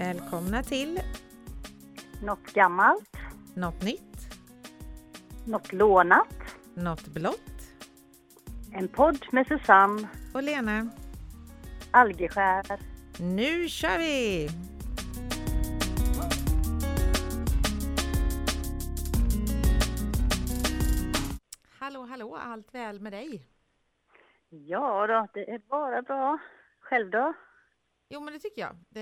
Välkomna till Något gammalt, Något nytt, något lånat. Något blått En podd med Susanne och Lena. Algeskär. Nu kör vi! Hallå, hallå, allt väl med dig? Ja då, det är bara bra. Själv då? Jo, men det tycker jag. Det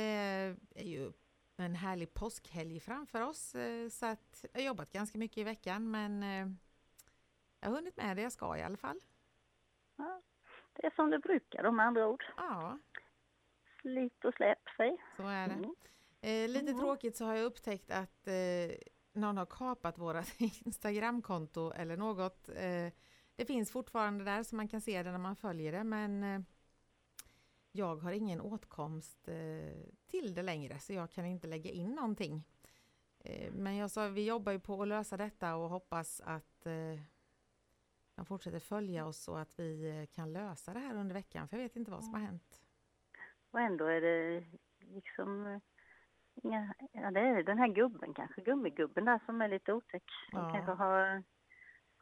är ju en härlig påskhelg framför oss, eh, så att jag har jobbat ganska mycket i veckan, men eh, jag har hunnit med det jag ska i alla fall. Ja, det är som det brukar med andra ord. Ja, Slit och släp sig. så är det. Mm. Eh, lite Mm. tråkigt så har jag upptäckt att eh, någon har kapat vårt Instagramkonto eller något. Eh, det finns fortfarande där så man kan se det när man följer det men eh, jag har ingen åtkomst eh, till det längre så jag kan inte lägga in någonting. Eh, men jag sa vi jobbar ju på att lösa detta och hoppas att eh, de fortsätter följa oss och att vi kan lösa det här under veckan för jag vet inte vad som har hänt. Och ändå är det liksom inga, ja det är den här gubben kanske, gummigubben där som är lite otäck. De Ja. kanske har,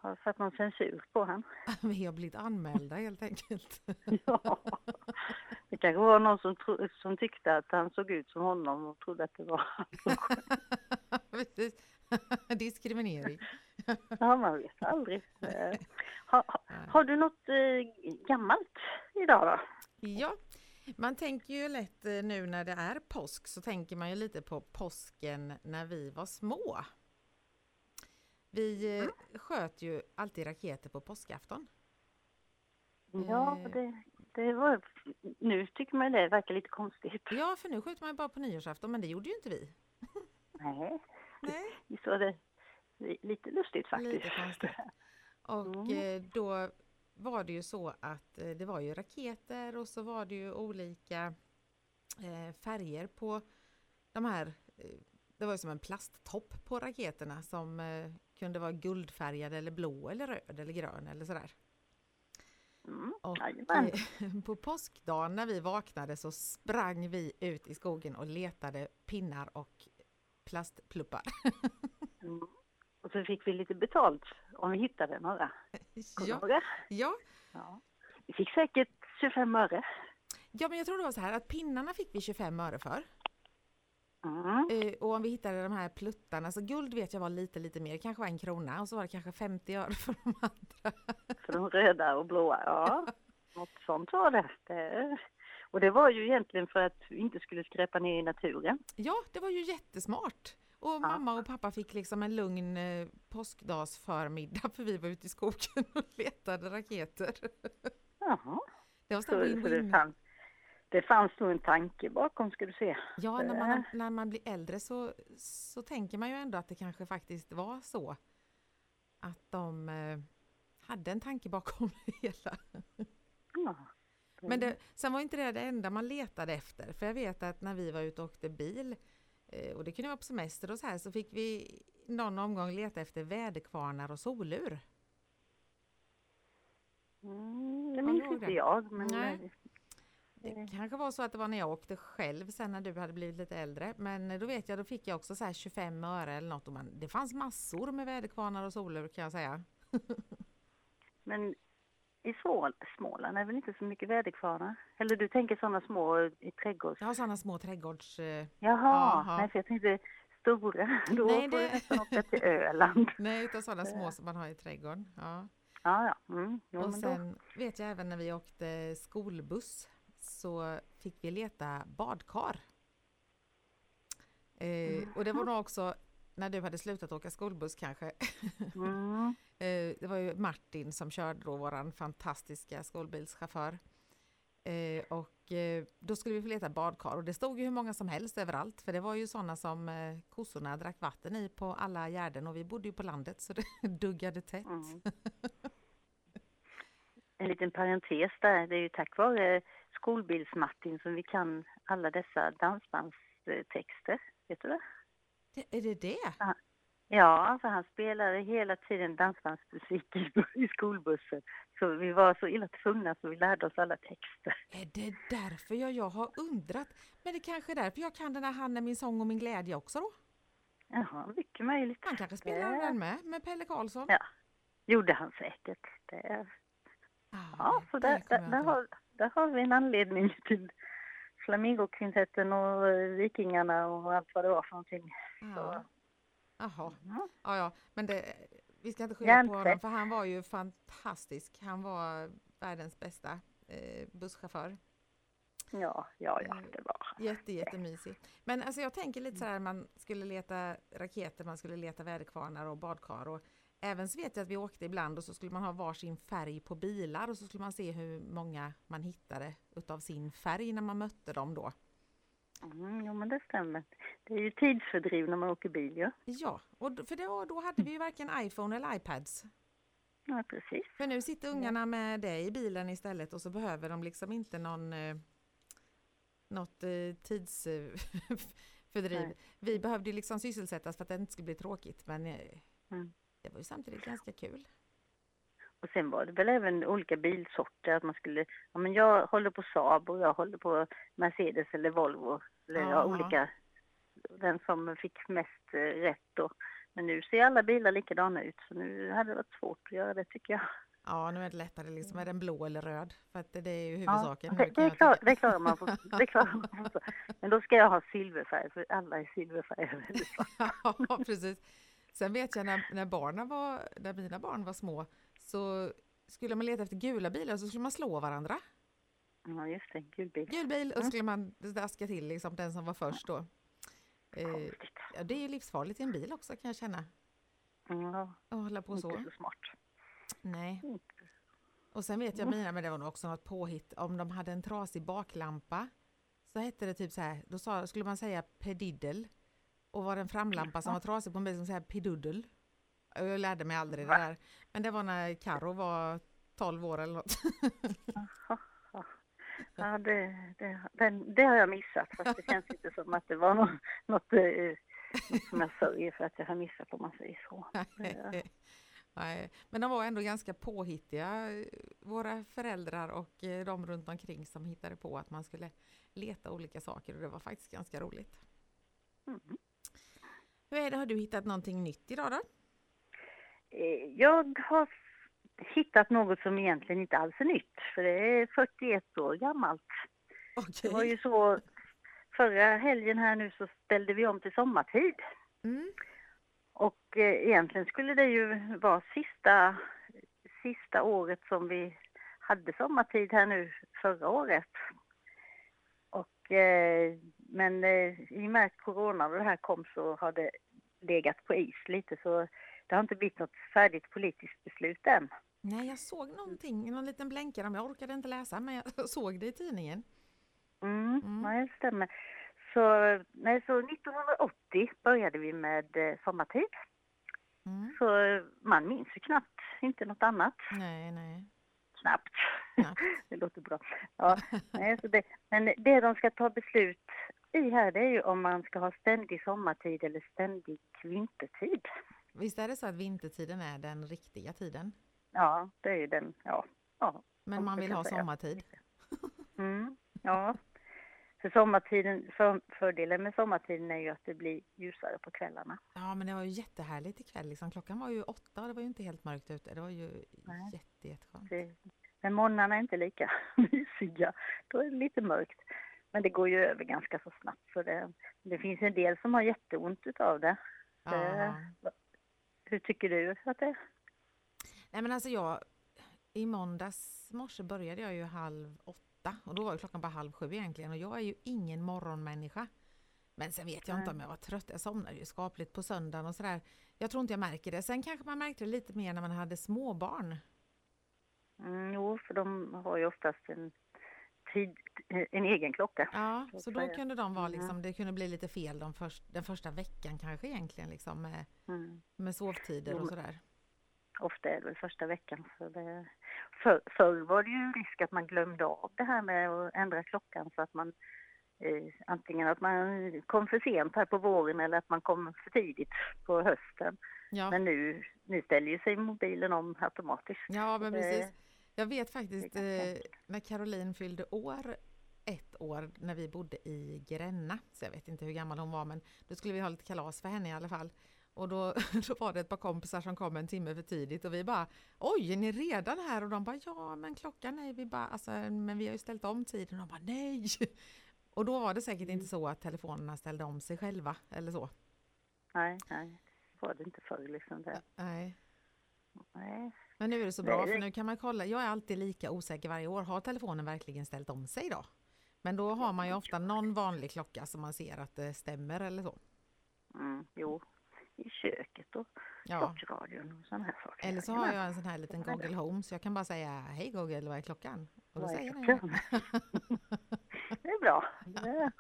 har satt någon censur på han. Vi har blivit anmälda helt enkelt. Ja. Det kanske var någon som, tro, som tyckte att han såg ut som honom och trodde att det var. Diskriminering. Ja, man vet aldrig. Ha, ha, har du något eh, gammalt idag då? Ja, man tänker ju lätt eh, nu när det är påsk så tänker man ju lite på påsken när vi var små. Vi eh, sköt ju alltid raketer på påskafton. Ja, Eh. det, det var... Nu tycker man det verkar lite konstigt. Ja, för nu skjuter man bara på nyårsafton, men det gjorde ju inte vi. Nej, Nej. visst var det li- lite lustigt faktiskt. Lite konstigt. Och Mm. eh, då var det ju så att det var ju raketer och så var det ju olika färger på de här. Det var ju som en plasttopp på raketerna som kunde vara guldfärgad eller blå eller röd eller grön eller sådär. Mm. Och eh, på påskdagen när vi vaknade så sprang vi ut i skogen och letade pinnar och plastpluppar. Mm. Och så fick vi lite betalt om vi hittade några. Ja, det? ja, ja. Vi fick säkert 25 öre. ja, men jag tror det var så här att pinnarna fick vi 25 öre för. Mm. Och om vi hittade de här pluttarna, så guld vet jag var lite, lite mer, kanske var en krona och så var det kanske 50 öre för de andra. För de röda och blåa, ja. Något sånt var det. det. Och det var ju egentligen för att vi inte skulle skräpa ner i naturen. Ja, det var ju jättesmart. Och mamma och pappa fick liksom en lugn eh, påskdagsförmiddag för vi var ute i skogen och letade raketer. Jaha. Det var så Så, det, fanns, det fanns nog en tanke bakom ska du se. Ja, när man, när man blir äldre så, så tänker man ju ändå att det kanske faktiskt var så att de eh, hade en tanke bakom det hela. Ja. Men det, sen var inte det det enda man letade efter. För jag vet att när vi var ute och åkte bil, eh, och det kunde vara på semester och så här, så fick vi någon omgång leta efter väderkvarnar och solur. Mm, det minns inte jag. Men Nej. Eh, Det kanske var så att det var när jag åkte själv sen när du hade blivit lite äldre. Men då vet jag, då fick jag också så här 25 öre eller något. Och man, det fanns massor med väderkvarnar och solur kan jag säga. men i Småland är väl inte så mycket väderkvarnar? Eller du tänker sådana små i trädgårds... Jag har sådana små trädgårds... eh, Jaha, Jaha. nej för jag tänkte stora. Då Nej, får det- du nästan åka till Öland. Nej, utan sådana små som man har i trädgården. Ja. Ja, ja. Mm, jo, Och men då. sen vet jag även när vi åkte skolbuss så fick vi leta badkar. Eh, och det var nog också när du hade slutat åka skolbuss kanske. Mm. Eh, det var ju Martin som körde då, våran fantastiska skolbilschaufför. Eh, och eh, då skulle vi få leta badkar och det stod ju hur många som helst överallt för det var ju sådana som eh, kossorna drack vatten i på alla gärden och vi bodde ju på landet så det duggade tätt. Mm. En liten parentes där, det är ju tack vare skolbilsmartin som vi kan alla dessa dansbandstexter. Vet du det? Det, är det det? Ja, alltså han spelade hela tiden dansbandsmusik i, skolbussen. Så vi var så illa tvungna så vi lärde oss alla texter. Är det därför jag, jag har undrat? Men det kanske är därför jag kan den här Han är min sång och min glädje också då? Jaha, mycket möjligt. Han kanske spelar Det- den med, med Pelle Karlsson? Ja, gjorde han säkert. Det, ja, så det där, där, där, har, där har vi en anledning till Flamingokvintetten och eh, Vikingarna och allt vad det var för någonting. Ja. Jaha, Mm. ja, ja. men det, vi ska inte skylla på honom för han var ju fantastisk. Han var världens bästa eh, busschaufför. Ja, ja, ja, det var Jätte, jättemysig. Men alltså jag tänker lite så här, man skulle leta raketer, man skulle leta väderkvarnar och badkar och även så vet jag att vi åkte ibland och så skulle man ha varsin färg på bilar och så skulle man se hur många man hittade utav sin färg när man mötte dem då. Mm, jo, men det stämmer. Det är ju tidsfördriv när man åker bil, ja. Ja, och för då, då hade vi ju varken iPhone eller iPads. Ja, precis. För nu sitter ungarna med det i bilen istället och så behöver de liksom inte någon eh, något eh, tidsfördriv. Nej. Vi behövde ju liksom sysselsättas för att det inte skulle bli tråkigt men eh, Mm. Det var ju samtidigt ganska kul. Och sen var det väl även olika bilsorter, att man skulle, ja men jag håller på Saab och jag håller på Mercedes eller Volvo. Eller ja, olika, den som fick mest eh, rätt då. Men nu ser alla bilar likadana ut, så nu hade det varit svårt att göra det tycker jag. Ja, nu är det lättare liksom. Är den blå eller röd? För att det, det är ju Ja, huvudsaken. det, kan det, jag klar, det klarar man på, det klarar man på. Men då ska jag ha silverfärg, för alla är silverfärgade. ja, precis. Sen vet jag när, när, barnen var, när mina barn var små så skulle man leta efter gula bilar så skulle man slå varandra. Ja, just det, gul bil. Gul bil och så Mm. skulle man daska till liksom den som var först då. Eh, ja, det är ju livsfarligt i en bil också kan jag känna. Ja, Att hålla på så. inte så smart. Nej. Och sen vet jag mina, men det var nog också något påhitt, om de hade en trasig baklampa så hette det typ så här, då sa, skulle man säga pediddel. Och var det en framlampa som var trasig på skulle man säga peduddel. Och Jag lärde mig aldrig det där. Men det var när Karo var 12 år eller något. Ja. Det, det, den, det har jag missat. Fast det känns inte som att det var något, något, eh, något som jag sörjer för att jag har missat om man säger så. Nej, men de var ändå ganska påhittiga, våra föräldrar och eh, de runt omkring som hittade på att man skulle leta olika saker och det var faktiskt ganska roligt. Mm. Hur är det, har du hittat någonting nytt idag då? Eh, Jag har hittat något som egentligen inte alls är nytt. För det är 41 år gammalt. Det var ju så förra helgen här nu så ställde vi om till sommartid. Mm. Och eh, egentligen skulle det ju vara sista, sista året som vi hade sommartid här nu förra året. Och, eh, men eh, i och med att corona och det här kom så har det legat på is lite så det har inte blivit något färdigt politiskt beslut än. Nej, jag såg någonting, någon liten blänkare, men jag orkade inte läsa, men jag såg det i tidningen. Mm, Mm. Nej, det stämmer. Så, nej, så 1980 började vi med eh, sommartid. Mm. Så man minns ju knappt inte något annat. Nej, nej. Knappt. Knappt. det låter bra. Ja, nej, så det, men det de ska ta beslut i här det är ju om man ska ha ständig sommartid eller ständig vintertid. Visst är det så att vintertiden är den riktiga tiden? Ja, det är ju den, ja. ja. Men man vill ha sommartid? Mm, ja. För sommartiden, för, fördelen med sommartiden är ju att det blir ljusare på kvällarna. Ja, men det var ju jättehärligt ikväll. Liksom. Klockan var ju åtta och det var ju inte helt mörkt ute. Det var ju Nej. jätte, jätteskönt. Det, men morgnarna är inte lika mysiga. Då är det lite mörkt. Men det går ju över ganska så snabbt. Så det, det finns en del som har jätteont utav det. Ja. Hur tycker du att det är? Nej, men alltså jag, i måndags morse började jag ju halv åtta och då var klockan bara halv sju egentligen och jag är ju ingen morgonmänniska. Men sen vet jag inte om jag var trött. Jag somnade ju skapligt på söndagen och sådär. Jag tror inte jag märker det. Sen kanske man märkte det lite mer när man hade småbarn. Mm, jo, för de har ju oftast en, tid, en egen klocka. Ja, Så då kunde de vara Mm. liksom, det kunde bli lite fel de först, den första veckan kanske egentligen liksom med, Mm. med sovtider och sådär. Ofta är det väl första veckan. Så det, för, förr var det ju risk att man glömde av det här med att ändra klockan så att man eh, antingen att man kom för sent här på våren eller att man kom för tidigt på hösten. Ja, Men nu, nu ställer ju sig mobilen om automatiskt. ja men precis. Jag vet faktiskt eh, när Caroline fyllde år ett år när vi bodde i Gränna, så jag vet inte hur gammal hon var men då skulle vi ha lite kalas för henne i alla fall. Och då, då var det ett par kompisar som kom en timme för tidigt och vi bara Oj, är ni redan här? Och de bara ja men klockan är vi bara alltså, men vi har ju ställt om tiden och de bara nej. Och då var det säkert inte så att telefonerna ställde om sig själva eller så. Nej, nej, var det inte förr liksom. Det. Nej. Nej. Men nu är det så Nej, bra det- för nu kan man kolla. Jag är alltid lika osäker varje år. Har telefonen verkligen ställt om sig då? Men då har man ju ofta någon vanlig klocka som man ser att det stämmer eller så. Mm, jo, i köket och Ja. klockradion och sådana här saker. Eller så har jag en sån här liten? Google Home så jag kan bara säga Hej Google, vad är klockan? Och då säger den det. Är bra. Det,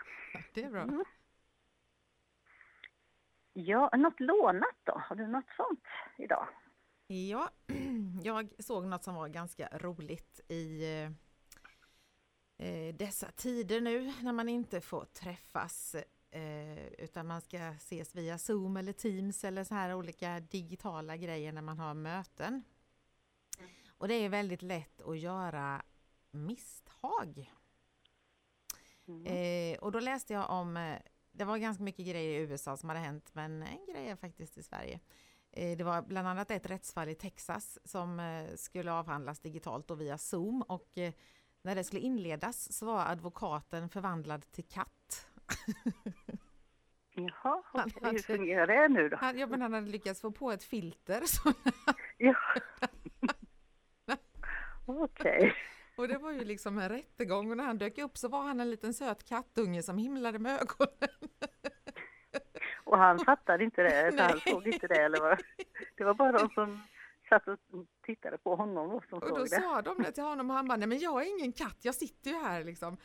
Det är bra. mm. Ja, något lånat då? Har du något sånt idag? Ja, jag såg något som var ganska roligt i eh, eh, dessa tider nu när man inte får träffas eh, utan man ska ses via Zoom eller Teams eller så här olika digitala grejer när man har möten. Och det är väldigt lätt att göra misstag. Mm. Eh, och då läste jag om, eh, det var ganska mycket grejer i USA som hade hänt, men en grej är faktiskt i Sverige. Eh, det var bland annat ett rättsfall i Texas som skulle avhandlas digitalt och via Zoom och när det skulle inledas så var advokaten förvandlad till katt. Jaha, Han okej. hade- hur fungerar det nu då? Han, ja, men han hade lyckats få på ett filter så, Ja. Okej. och det var ju liksom en rättegång och när han dök upp så var han en liten söt kattunge som himlade med ögonen. Och han fattade inte det, så han såg inte det eller vad? Det var bara de som satt och tittade på honom och som Och såg då det. sa de det till honom och han bara, nej men jag är ingen katt, jag sitter ju här liksom.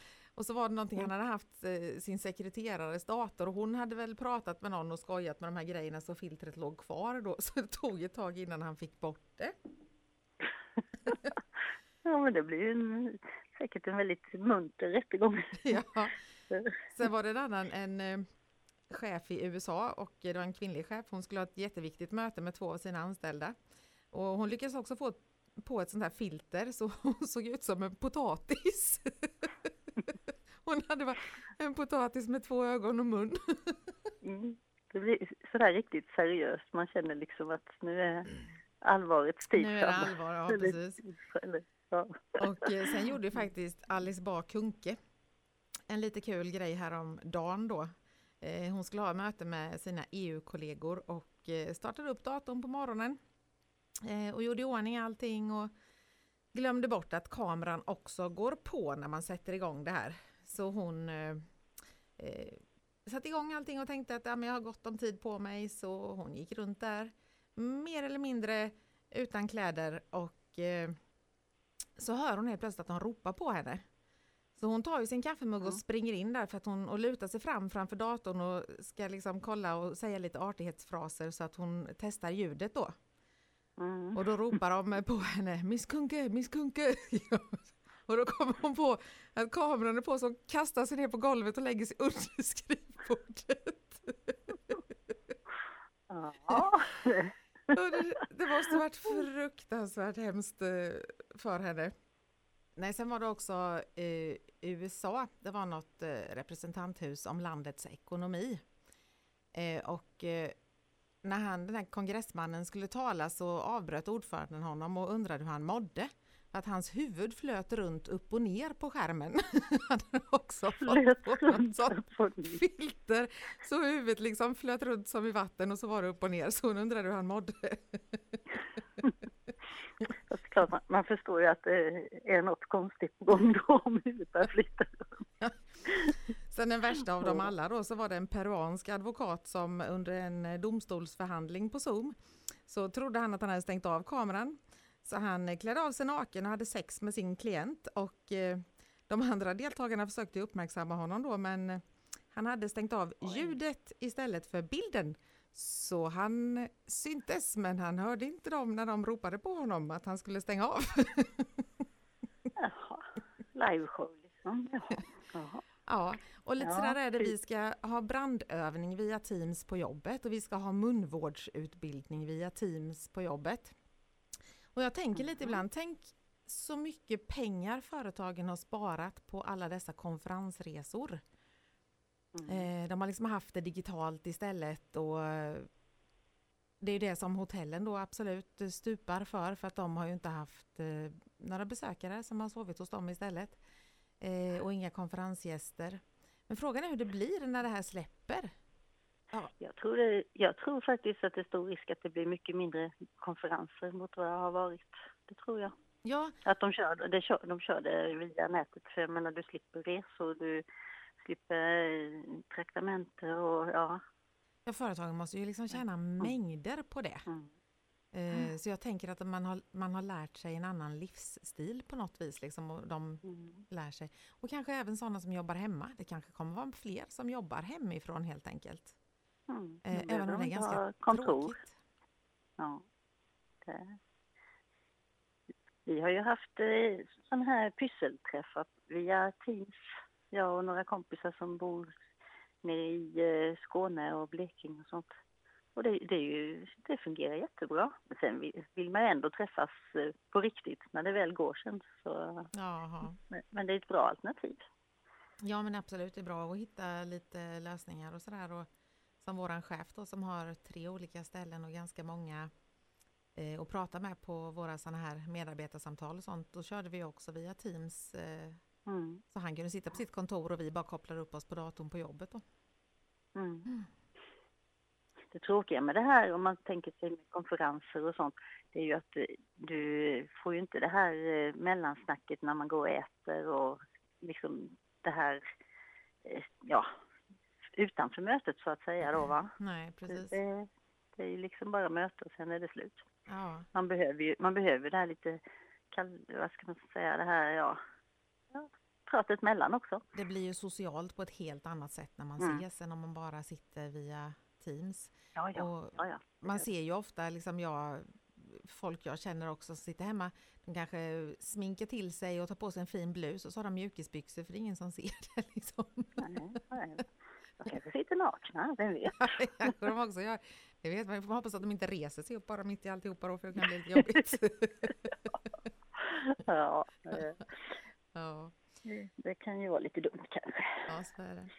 Och så var det någonting, han hade haft eh, sin sekreterares dator och hon hade väl pratat med någon och skojat med de här grejerna så filtret låg kvar då. Så det tog ett tag innan han fick bort det. Ja men det blir ju en, säkert en väldigt munter rättegång. Ja. Sen var det en annan, en eh, chef i USA och det var en kvinnlig chef. Hon skulle ha ett jätteviktigt möte med två av sina anställda. Och hon lyckades också få på ett sånt här filter så hon såg ut som en potatis. Hon hade bara en potatis med två ögon och mun. Mm. Det blir sådär riktigt seriöst. Man känner liksom att nu är allvarets tid Nu är det allvar, ja precis. Ja. Och eh, sen gjorde ju faktiskt Alice Bah Kuhnke en lite kul grej här om dagen då. Eh, Hon skulle ha möte med sina EU-kollegor och eh, startade upp datorn på morgonen och gjorde i ordning allting och glömde bort att kameran också går på när man sätter igång det här. Så hon eh, eh, satte igång allting och tänkte att ja, men jag har gott om tid på mig så hon gick runt där mer eller mindre utan kläder och eh, så hör hon helt plötsligt att de ropar på henne. Så hon tar ju sin kaffemugg och Ja. springer in där för att hon och lutar sig fram framför datorn och ska liksom kolla och säga lite artighetsfraser så att hon testar ljudet då. Mm. Och då ropar de på henne Miss Kunke, Miss Kunke. Och då kommer hon på att kameran är på så hon kastar sig ner på golvet och lägger sig under skrivbordet. Ja. Det, det måste varit fruktansvärt hemskt eh, för henne. Nej, sen var det också eh, USA. Det var något eh, representanthus om landets ekonomi. Eh, och eh, när han, den här kongressmannen skulle tala så avbröt ordföranden honom och undrade hur han mådde. Att hans huvud flöt runt upp och ner på skärmen. han hade också Flöt fått på något runt sånt filter så huvudet liksom flöt runt som i vatten och så var det upp och ner så hon undrade hur han mådde. Klart, man, man förstår ju att det är något konstigt på gång då om huvudet börjar flytta. Sen den värsta av dem alla då så var det en peruansk advokat som under en domstolsförhandling på Zoom så trodde han att han hade stängt av kameran. Så han eh, klädde av sig naken och hade sex med sin klient och eh, de andra deltagarna försökte uppmärksamma honom då men eh, han hade stängt av ljudet istället för bilden. Så han syntes men han hörde inte dem när de ropade på honom att han skulle stänga av. Jaha, liveshow liksom. Jaha. Jaha. Ja, och lite ja, sådär är det. Vi ska ha brandövning via Teams på jobbet och vi ska ha munvårdsutbildning via Teams på jobbet. Och jag tänker lite mm. ibland, tänk så mycket pengar företagen har sparat på alla dessa konferensresor. Mm. Eh, de har liksom haft det digitalt istället och det är det som hotellen då absolut stupar för, för att de har ju inte haft eh, några besökare som har sovit hos dem istället. Eh, och inga konferensgäster. Men frågan är hur det blir när det här släpper? Ja. Jag, tror det, jag tror faktiskt att det är stor risk att det blir mycket mindre konferenser mot vad det har varit. Det tror jag. Ja. Att de kör, det, kör, de kör det via nätet, för jag menar du slipper resor, du slipper eh, traktamenter och ja. Ja, företagen måste ju liksom tjäna mm. mängder på det. Mm. Eh, så jag tänker att man har, man har lärt sig en annan livsstil på något vis. Liksom, och de mm. lär sig. Och kanske även sådana som jobbar hemma. Det kanske kommer vara fler som jobbar hemifrån helt enkelt. Mm. Eh, även om det är ganska kontor. tråkigt. Ja. Det. Vi har ju haft eh, här pysselträffar via Teams. Jag och några kompisar som bor nere i eh, Skåne och Blekinge och sånt. Och det, det, ju, det fungerar jättebra. Men sen vill, vill man ändå träffas eh, på riktigt när det väl går sen. Så, men, men, det är ett bra alternativ. Ja men absolut, det är bra att hitta lite lösningar och sådär. Som våran chef då som har tre olika ställen och ganska många eh, att prata med på våra sådana här medarbetarsamtal och sånt. Då körde vi också via Teams. Eh, mm. Så han kunde sitta på sitt kontor och vi bara kopplade upp oss på datorn på jobbet då. Mm. mm det tråkiga med det här om man tänker sig med konferenser och sånt, det är ju att du får ju inte det här eh, mellansnacket när man går och äter och liksom det här, eh, ja, utanför mötet så att säga då va? Nej, precis. Det, det är ju liksom bara möte och sen är det slut. Ja. Man behöver ju, man behöver det här lite, vad ska man säga, det här, ja, ja pratet mellan också. Det blir ju socialt på ett helt annat sätt när man mm. ses än om man bara sitter via Teams. Ja, ja. Och ja, ja. Man ser ju ofta, liksom jag, folk jag känner också som sitter hemma, de kanske sminkar till sig och tar på sig en fin blus och så har de mjukisbyxor för det är ingen som ser det. Liksom. Nej, nej. De kanske sitter nakna, vem vet? Ja, de också gör. Det vet man, får hoppas att de inte reser sig upp bara mitt i alltihopa då, för det kan bli lite jobbigt. ja, det, ja. Det, kan ju vara lite dumt kanske. Ja, så är det.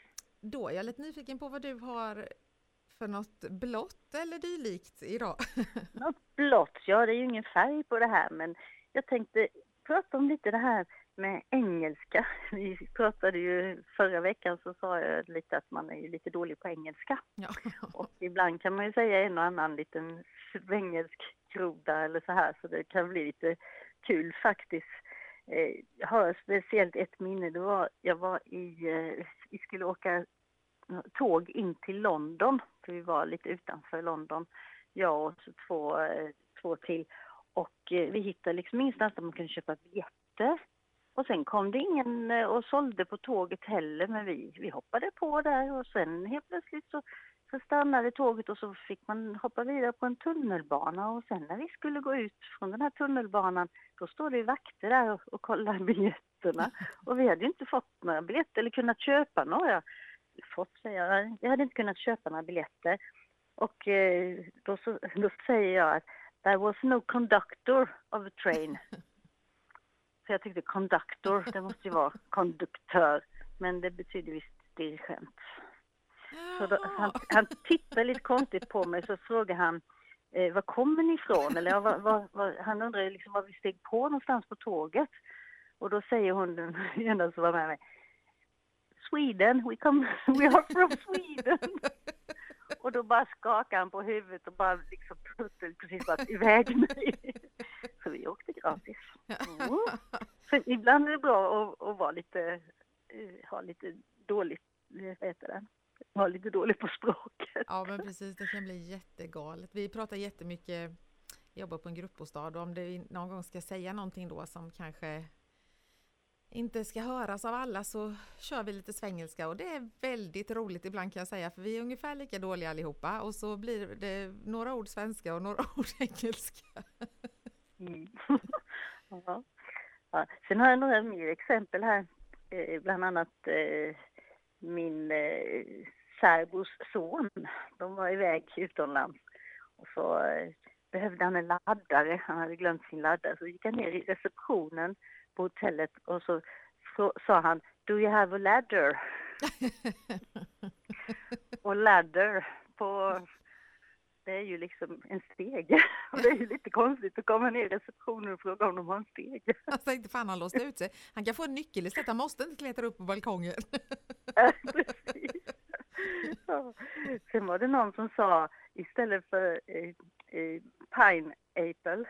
Då är jag lite nyfiken på vad du har för något blått eller dylikt idag? något blått, ja det är ju ingen färg på det här men jag tänkte prata om lite det här med engelska. Vi pratade ju förra veckan så sa jag lite att man är ju lite dålig på engelska. Ja. Och ibland kan man ju säga en och annan liten svengelsk groda eller så här så det kan bli lite kul faktiskt. Eh, jag har speciellt ett minne, det var, jag var i, eh, vi skulle åka tåg in till London, för vi var lite utanför London, jag och två, eh, två till. Och vi hittade liksom ingenstans där man kunde köpa biljetter. Och sen kom det ingen eh, och sålde på tåget heller, men vi, vi hoppade på där och sen helt plötsligt så, så stannade tåget och så fick man hoppa vidare på en tunnelbana och sen när vi skulle gå ut från den här tunnelbanan, då står det vakter där och, och kollar biljetterna. Och vi hade inte fått några biljetter eller kunnat köpa några fått säga, jag hade inte kunnat köpa några biljetter. Och eh, då, så, då säger jag att there was no conductor of a train. Jag tyckte conductor, det måste ju vara konduktör. Men det betyder visst dirigent. Så då, han, han tittar lite konstigt på mig så frågar han eh, var kommer ni ifrån? Eller var, var, var, han undrar liksom var vi steg på någonstans på tåget. Och då säger hon, den ena som var med mig, Sweden, we, come, we are from Sweden. Och då bara skakade han på huvudet och bara liksom precis bara iväg mig. Så vi åkte gratis. Mm. Så ibland är det bra att, att vara lite, eh, ha lite dåligt, vad heter det? Vara lite dålig på språket. Ja men precis, det kan bli jättegalet. Vi pratar jättemycket, jobbar på en gruppbostad och om det någon gång ska säga någonting då som kanske inte ska höras av alla så kör vi lite svengelska och det är väldigt roligt ibland kan jag säga för vi är ungefär lika dåliga allihopa och så blir det några ord svenska och några ord engelska. Mm. ja. Ja. Sen har jag några mer exempel här, eh, bland annat eh, min eh, särbos son. De var iväg utomlands och så eh, behövde han en laddare. Han hade glömt sin laddare så gick han ner i receptionen på hotellet och så, så sa han Do you have a ladder? och ladder på det är ju liksom en steg. Och det är ju lite konstigt att komma ner i receptionen och fråga om de har en steg. Han tänkte fan han låste ut sig. Han kan få en nyckel istället, han måste inte klättra upp på balkongen. Precis. Ja. Sen var det någon som sa istället för eh, eh, pineapple,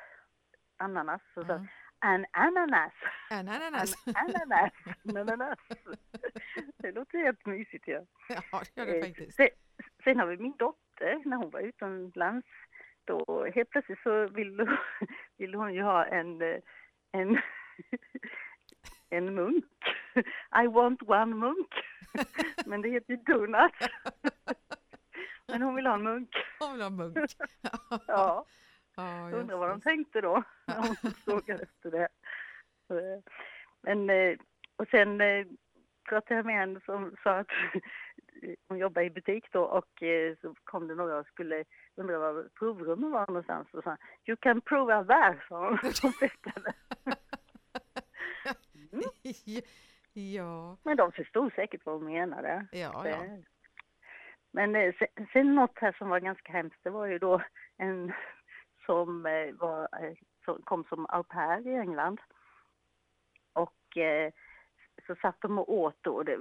ananas, så sa Mm. An ananas. En ananas. An ananas. ananas. Det låter helt mysigt. Ja. Ja, det gör det Eh, faktiskt. Sen, sen har vi min dotter, när hon var utomlands, då helt plötsligt så ville, ville hon ju ha en, eh, en, en munk. I want one munk. Men det heter ju donut. Men hon vill ha en munk. Hon vill ha munk. Ja, Ja, jag undrar vad de tänkte då när frågade efter det. Eh, Men, eh, och sen eh, pratade jag med en som sa att hon jobbar i butik då och eh, så kom det några och skulle undra var provrummet var någonstans och sa You can prove us there, sa hon. Hon pekade. Ja, Men de förstod säkert vad hon menade. ja, ja. Men eh, sen, sen något här som var ganska hemskt, det var ju då en som, eh, var, eh, som kom som au pair i England. Och eh, så satt de och åt då, det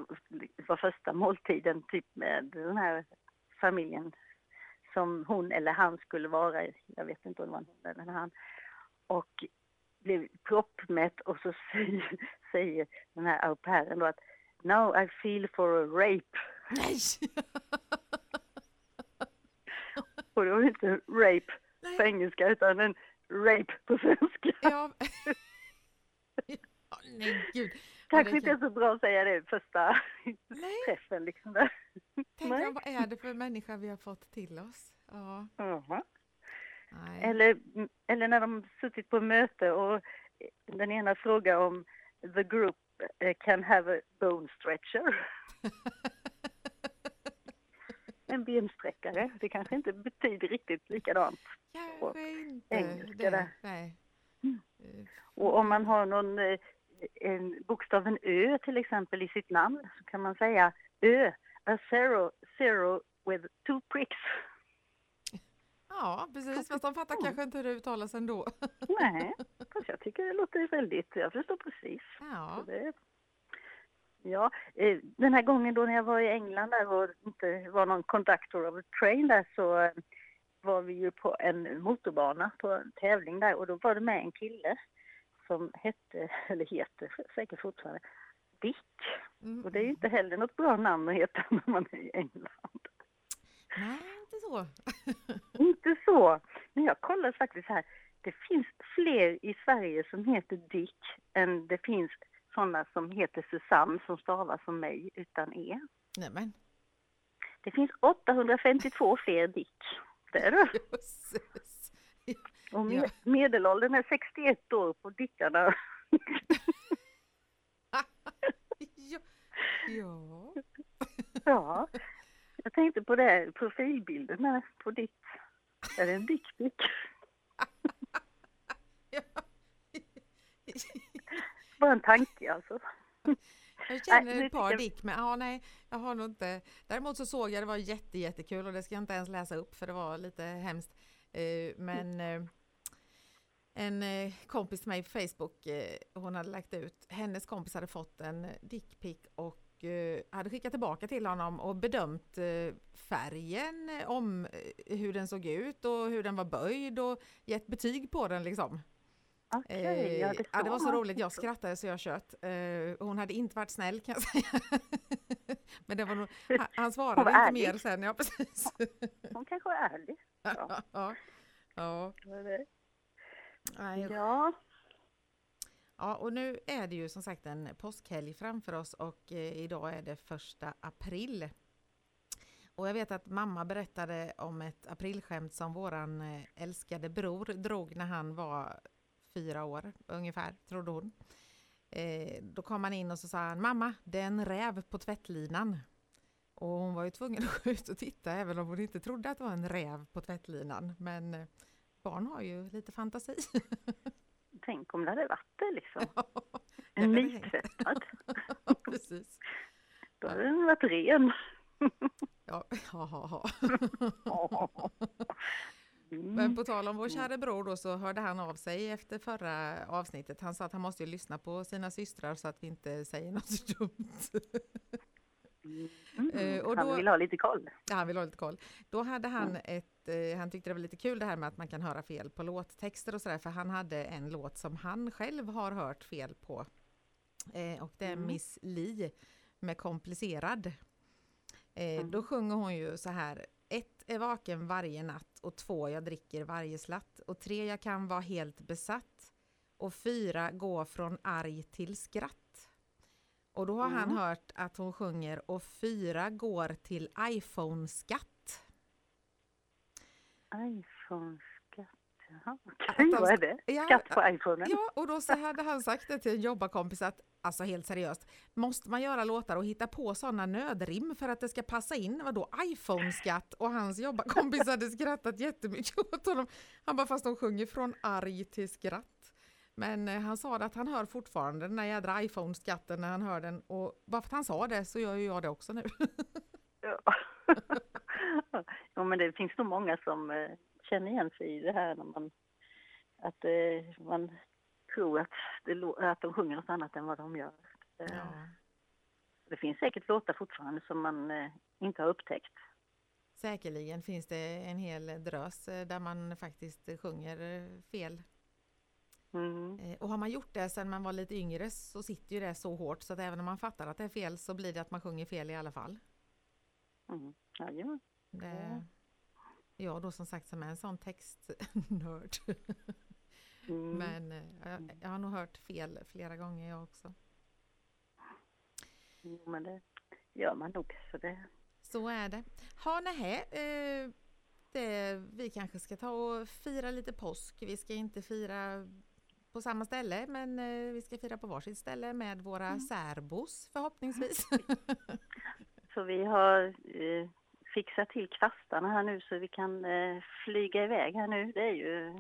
var första måltiden typ med den här familjen som hon eller han skulle vara i. Jag vet inte om det var hon eller han. Och blev proppmätt och så säger, säger den här au pairen då att Now I feel for a rape. Nej! Och det var inte rape Nej. på engelska utan en rape på svenska. Ja. Nej, gud. Kanske inte är så bra att säga det första Nej, träffen liksom. Där. tänk Nej. vad är det för människa vi har fått till oss? Ja, nej. Eller, eller när de suttit på möte och den ena frågar om the group eh, can have a bone stretcher. En bensträckare. Det kanske inte betyder riktigt likadant. Inte engelska där. Nej. Mm. Eh, Och om man har någon eh, en bokstaven Ö till exempel i sitt namn så kan man säga Ö, a zero, zero with two pricks. Ja, precis. Fast de fattar kanske inte hur det uttalas ändå. Nej, fast jag tycker det låter väldigt, jag förstår precis. Ja, Så det, ja, eh, den här gången då när jag var i England där och inte var någon conductor of a train där så eh, var vi ju på en motorbana på en tävling där och då var det med en kille som hette, eller heter säkert fortfarande, Dick. mm. Och det är ju inte heller något bra namn att heta när man är i England. Nej, inte så. Inte så. Men jag kollade faktiskt här. Det finns fler i Sverige som heter Dick än det finns sådana som heter Susanne som stavas som mig utan E. Nej men, Det finns 852 fler Dick. Det är det. jösses. Och me- Ja. medelåldern är 61 år på Dickarna. Ja. ja. Ja. Jag tänkte på det, här, profilbilden här på ditt. Är det en dickpic? ja. Bara en tanke alltså. Jag känner Nej, ett par dick, men ja, nej, jag har nog inte. Däremot så såg jag, det var jätte, jättekul och det ska jag inte ens läsa upp för det var lite hemskt. Eh, men eh, en eh, kompis till mig på Facebook, hon hade lagt ut, hennes kompis hade fått en dickpic och hade skickat tillbaka till honom och bedömt färgen, om hur den såg ut och hur den var böjd och gett betyg på den liksom. Eh, ja, det, ja, det var så roligt, jag skrattade så jag kött. Eh, hon hade inte varit snäll kan jag säga. Men det var nog, han, han svarade var inte ärlig. mer sen, ja precis. Hon kanske är ärlig. ja, ja, ja. Var Ja, Ja, och nu är det ju som sagt en påskhelg framför oss och eh, idag är det första april. Och jag vet att mamma berättade om ett aprilskämt som våran eh, älskade bror drog när han var fyra år ungefär, trodde hon. Eh, då kom han in och så sa han, mamma, det är en räv på tvättlinan. Och hon var ju tvungen att gå ut och titta även om hon inte trodde att det var en räv på tvättlinan. Men eh, barn har ju lite fantasi. Tänk om det hade varit det liksom. Ja, En nytvättad. Precis. Då hade den varit ren. Ja, ha, ha, ha. Men Mm. på tal om vår kära bror då så hörde han av sig efter förra avsnittet. Han sa att han måste ju lyssna på sina systrar så att vi inte säger något dumt. Mm. Eh, och Han då- vill ha lite koll. Ja, han vill ha lite koll. Då hade han ett, eh, han tyckte det var lite kul det här med att man kan höra fel på låttexter och sådär, för han hade en låt som han själv har hört fel på. Eh, och det är Mm. Miss Li med Komplicerad. Eh, Mm. Då sjunger hon ju så här. Ett är vaken varje natt och två jag dricker varje slatt och tre jag kan vara helt besatt och fyra gå från arg till skratt. Och då har han Mm. hört att hon sjunger och fyra går till iPhone-skatt. iPhone-skatt. Jaha, okej, vad är det? Ja, Skatt på iPhonen? Ja, och då så hade han sagt det till en jobbarkompis att, alltså helt seriöst, måste man göra låtar och hitta på sådana nödrim för att det ska passa in? Vadå iPhone-skatt? Och hans jobbarkompis hade skrattat jättemycket åt honom. Han bara, fast de sjunger från arg till skratt. Men eh, han sa att han hör fortfarande den där jädra iPhone-skatten när han hör den och bara för att han sa det så gör ju jag det också nu. Ja. ja, men det finns nog många som eh, känner igen sig i det här när man, att eh, man tror att, det, att de sjunger något annat än vad de gör. Eh, Ja, Det finns säkert låtar fortfarande som man eh, inte har upptäckt. säkerligen finns det en hel drös eh, där man faktiskt sjunger fel Mm. Eh, Och har man gjort det sedan man var lite yngre så sitter ju det så hårt så att även om man fattar att det är fel så blir det att man sjunger fel i alla fall. Mm. Jajamän. Det, jag då som sagt som är en sån textnörd. Mm. Men eh, jag, jag har nog hört fel flera gånger jag också. Jo, men det gör man nog. Så det, Så är det. Ha nähä, eh, det, vi kanske ska ta och fira lite påsk. Vi ska inte fira på samma ställe men eh, vi ska fira på varsitt ställe med våra Mm. särbos förhoppningsvis. så vi har eh, fixat till kvastarna här nu så vi kan eh, flyga iväg här nu. Det är ju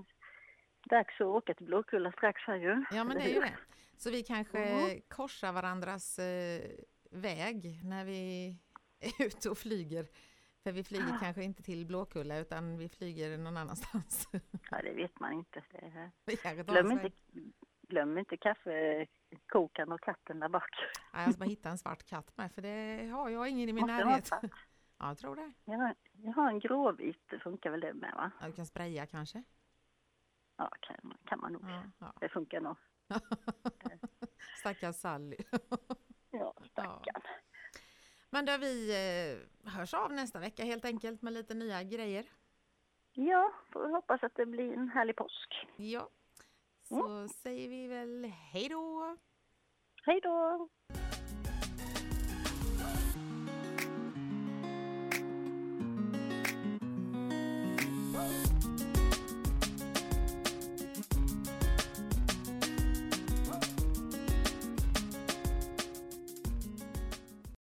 dags att åka till Blåkulla strax här ju. Ja men det är ju det. Så vi kanske Mhm. korsar varandras eh, väg när vi är ute och flyger. För vi flyger Ah. kanske inte till Blåkulla utan vi flyger någon annanstans. Ja, det vet man inte. Det Glöm, inte, glöm inte kaffekokaren och katten där bak. Nej, jag ska bara hitta en svart katt med för det har jag ingen i min Måste närhet. Ja, jag tror det. Jag har, jag har en gråvit, det funkar väl det med va? Ja, du kan spraya kanske? Ja, kan, kan man nog. Ja, ja. Det funkar nog. Stackars Sally. Ja, stackarn. Men då vi eh, hörs av nästa vecka helt enkelt med lite nya grejer. Ja, får hoppas att det blir en härlig påsk. Ja, så säger vi väl hej då! Hej då!